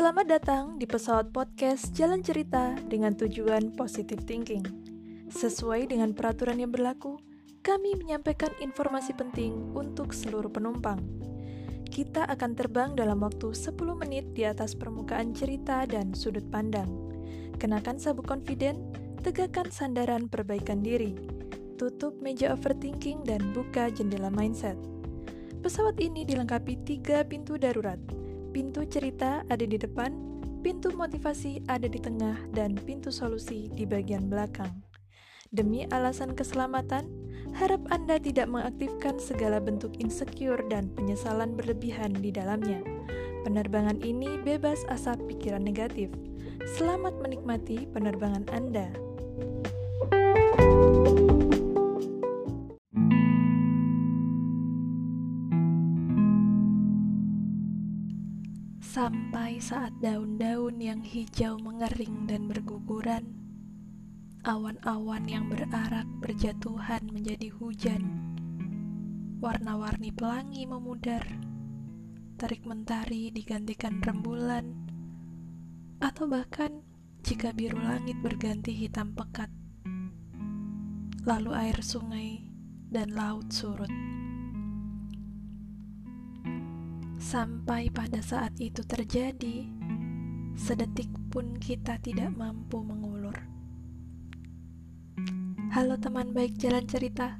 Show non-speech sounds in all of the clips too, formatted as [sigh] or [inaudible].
Selamat datang di pesawat podcast Jalan Cerita dengan tujuan positive thinking. Sesuai dengan peraturan yang berlaku, kami menyampaikan informasi penting untuk seluruh penumpang. Kita akan terbang dalam waktu 10 menit di atas permukaan cerita dan sudut pandang. Kenakan sabuk confident, tegakkan sandaran perbaikan diri, tutup meja overthinking dan buka jendela mindset. Pesawat ini dilengkapi tiga pintu darurat, Pintu cerita ada di depan, pintu motivasi ada di tengah, dan pintu solusi di bagian belakang. Demi alasan keselamatan, harap Anda tidak mengaktifkan segala bentuk insecure dan penyesalan berlebihan di dalamnya. Penerbangan ini bebas asap pikiran negatif. Selamat menikmati penerbangan Anda. Sampai saat daun-daun yang hijau mengering dan berguguran, awan-awan yang berarak berjatuhan menjadi hujan, warna-warni pelangi memudar, terik mentari digantikan rembulan, atau bahkan jika biru langit berganti hitam pekat, lalu air sungai dan laut surut. Sampai pada saat itu terjadi, sedetik pun kita tidak mampu mengulur. Halo teman baik jalan cerita.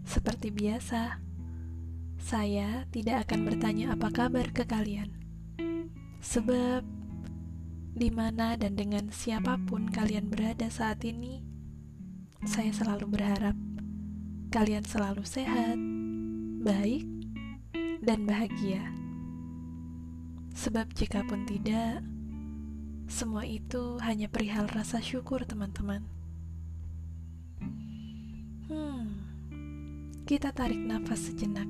Seperti biasa, saya tidak akan bertanya apa kabar ke kalian. Sebab di mana dan dengan siapa pun kalian berada saat ini, saya selalu berharap kalian selalu sehat, baik, dan bahagia. Sebab jika pun tidak, semua itu hanya perihal rasa syukur teman-teman. Hmm, kita tarik nafas sejenak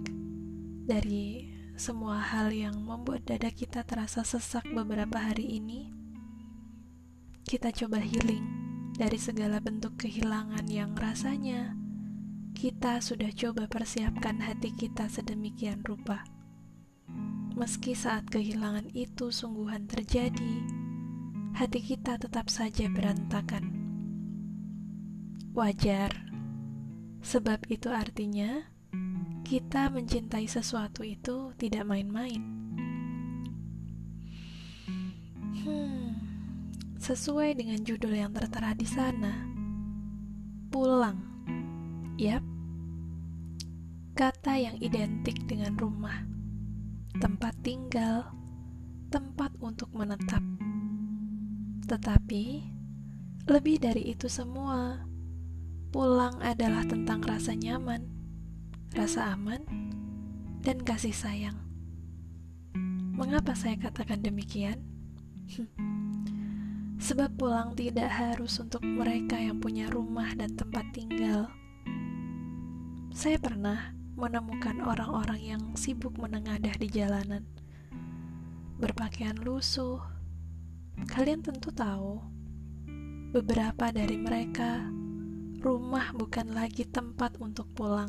dari semua hal yang membuat dada kita terasa sesak beberapa hari ini. Kita coba healing dari segala bentuk kehilangan yang rasanya kita sudah coba persiapkan hati kita sedemikian rupa. Meski saat kehilangan itu sungguhan terjadi, hati kita tetap saja berantakan. Wajar, sebab itu artinya kita mencintai sesuatu itu tidak main-main. Hmm, sesuai dengan judul yang tertera di sana, pulang Yap, kata yang identik dengan rumah, tempat tinggal, tempat untuk menetap. Tetapi, lebih dari itu semua, pulang adalah tentang rasa nyaman, rasa aman, dan kasih sayang. Mengapa saya katakan demikian? [laughs] Sebab pulang tidak harus untuk mereka yang punya rumah dan tempat tinggal saya pernah menemukan orang-orang yang sibuk menengadah di jalanan, berpakaian lusuh. Kalian tentu tahu, beberapa dari mereka rumah bukan lagi tempat untuk pulang.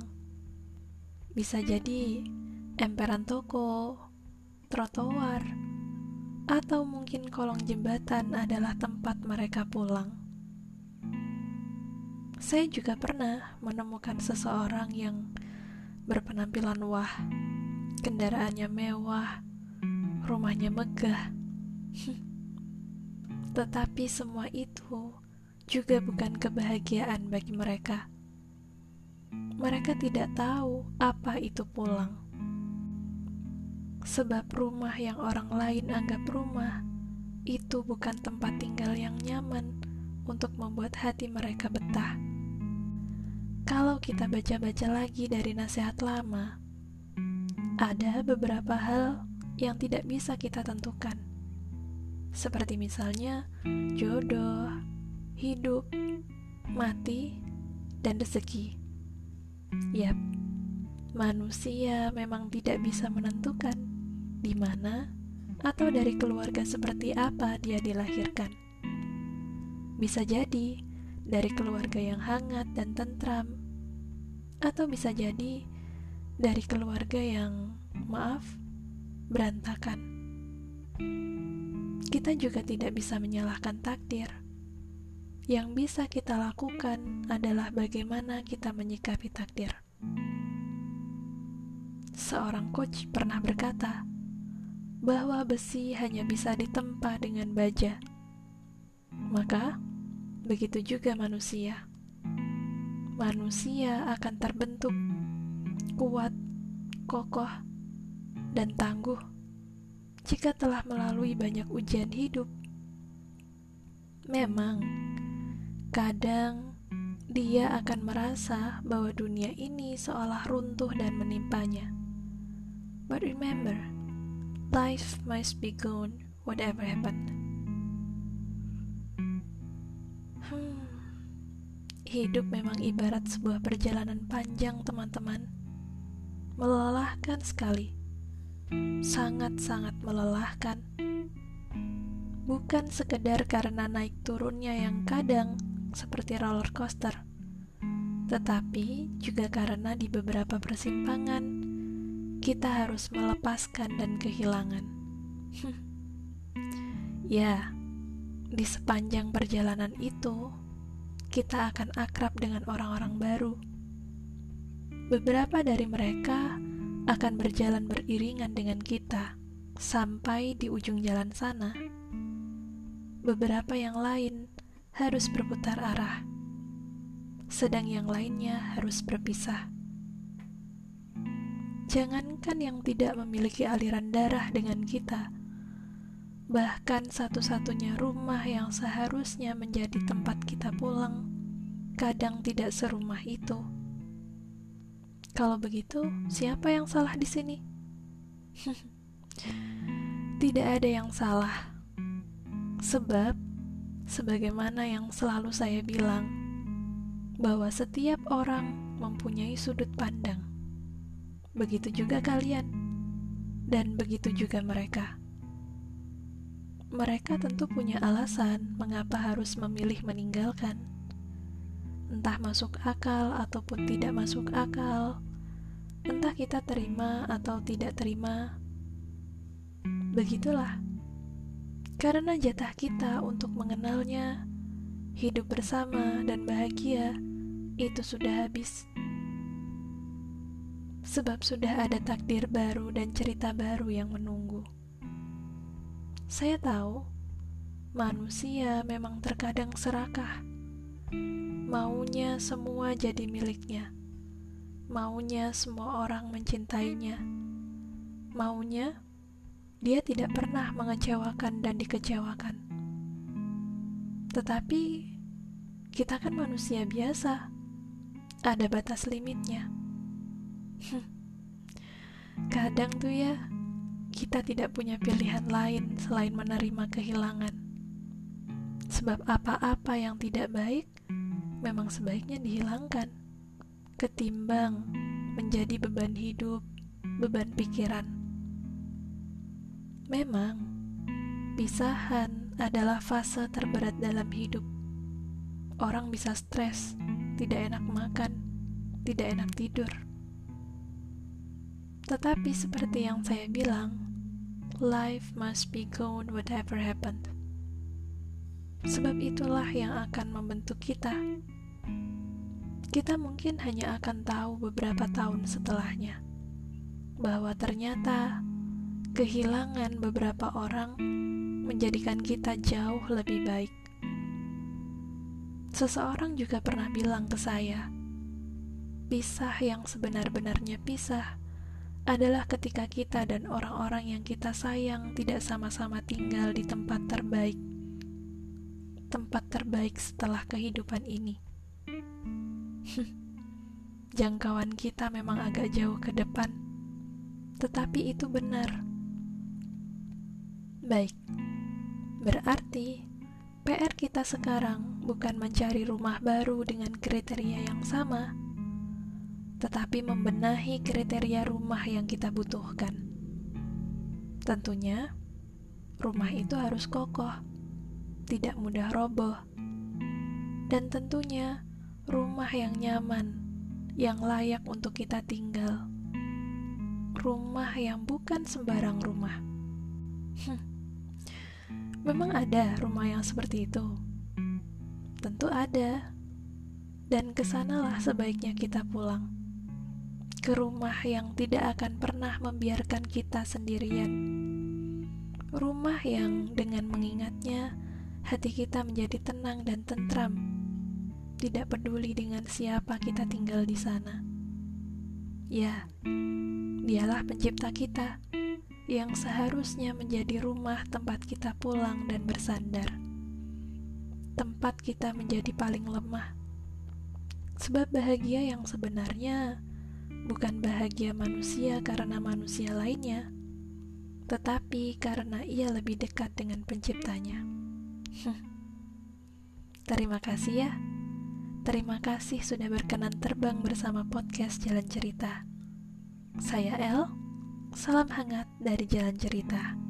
Bisa jadi emperan toko, trotoar, atau mungkin kolong jembatan adalah tempat mereka pulang. Saya juga pernah menemukan seseorang yang berpenampilan wah, kendaraannya mewah, rumahnya megah. [laughs] Tetapi semua itu juga bukan kebahagiaan bagi mereka. Mereka tidak tahu apa itu pulang. Sebab rumah yang orang lain anggap rumah itu bukan tempat tinggal yang nyaman untuk membuat hati mereka betah. Kalau kita baca-baca lagi dari nasihat lama, ada beberapa hal yang tidak bisa kita tentukan. Seperti misalnya jodoh, hidup, mati, dan rezeki. Yap, manusia memang tidak bisa menentukan di mana atau dari keluarga seperti apa dia dilahirkan. Bisa jadi dari keluarga yang hangat dan tentram, atau bisa jadi dari keluarga yang, maaf, berantakan. kita juga tidak bisa menyalahkan takdir. Yang bisa kita lakukan adalah bagaimana kita menyikapi takdir. Seorang coach pernah berkata bahwa besi hanya bisa ditempa dengan baja. Maka, begitu juga manusia. Manusia akan terbentuk kuat, kokoh, dan tangguh jika telah melalui banyak ujian hidup. Memang, kadang dia akan merasa bahwa dunia ini seolah runtuh dan menimpanya. But remember, life must be gone whatever happened. Hidup memang ibarat sebuah perjalanan panjang, teman-teman. Melelahkan sekali sangat-sangat melelahkan. Bukan sekedar karena naik turunnya yang kadang seperti roller coaster, tetapi juga karena di beberapa persimpangan kita harus melepaskan dan kehilangan. [laughs] ya, di sepanjang perjalanan itu kita akan akrab dengan orang-orang baru. Beberapa dari mereka akan berjalan beriringan dengan kita sampai di ujung jalan sana. Beberapa yang lain harus berputar arah, sedang yang lainnya harus berpisah. Jangankan yang tidak memiliki aliran darah dengan kita, bahkan satu-satunya rumah yang seharusnya menjadi tempat kita pulang, kadang tidak serumah itu kalau begitu, siapa yang salah di sini? [laughs] Tidak ada yang salah. Sebab, sebagaimana yang selalu saya bilang, bahwa setiap orang mempunyai sudut pandang. Begitu juga kalian, dan begitu juga mereka. Mereka tentu punya alasan mengapa harus memilih meninggalkan, entah masuk akal ataupun tidak masuk akal, entah kita terima atau tidak terima. Begitulah, karena jatah kita untuk mengenalnya, hidup bersama, dan bahagia itu sudah habis. Sebab sudah ada takdir baru dan cerita baru yang menunggu. Saya tahu manusia memang terkadang serakah, maunya semua jadi miliknya Maunya semua orang mencintainya. Maunya dia tidak pernah mengecewakan dan dikecewakan. Tetapi kita kan manusia biasa. Ada batas limitnya. [laughs] Kadang tuh ya, kita tidak punya pilihan lain selain menerima kehilangan. Sebab apa-apa yang tidak baik memang sebaiknya dihilangkan ketimbang menjadi beban hidup, beban pikiran. Memang, pisahan adalah fase terberat dalam hidup. Orang bisa stres, tidak enak makan, tidak enak tidur. Tetapi seperti yang saya bilang, life must be gone whatever happened. Sebab itulah yang akan membentuk kita kita mungkin hanya akan tahu beberapa tahun setelahnya bahwa ternyata kehilangan beberapa orang menjadikan kita jauh lebih baik. Seseorang juga pernah bilang ke saya, pisah yang sebenar-benarnya pisah adalah ketika kita dan orang-orang yang kita sayang tidak sama-sama tinggal di tempat terbaik, tempat terbaik setelah kehidupan ini. [laughs] Jangkauan kita memang agak jauh ke depan, tetapi itu benar. Baik, berarti PR kita sekarang bukan mencari rumah baru dengan kriteria yang sama, tetapi membenahi kriteria rumah yang kita butuhkan. Tentunya, rumah itu harus kokoh, tidak mudah roboh, dan tentunya rumah yang nyaman, yang layak untuk kita tinggal. Rumah yang bukan sembarang rumah. Memang ada rumah yang seperti itu. Tentu ada. Dan ke sanalah sebaiknya kita pulang. Ke rumah yang tidak akan pernah membiarkan kita sendirian. Rumah yang dengan mengingatnya, hati kita menjadi tenang dan tentram. Tidak peduli dengan siapa kita tinggal di sana. Ya, dialah pencipta kita yang seharusnya menjadi rumah tempat kita pulang dan bersandar, tempat kita menjadi paling lemah. Sebab bahagia yang sebenarnya bukan bahagia manusia karena manusia lainnya, tetapi karena ia lebih dekat dengan Penciptanya. [laughs] Terima kasih ya. Terima kasih sudah berkenan terbang bersama podcast Jalan Cerita. Saya El. Salam hangat dari Jalan Cerita.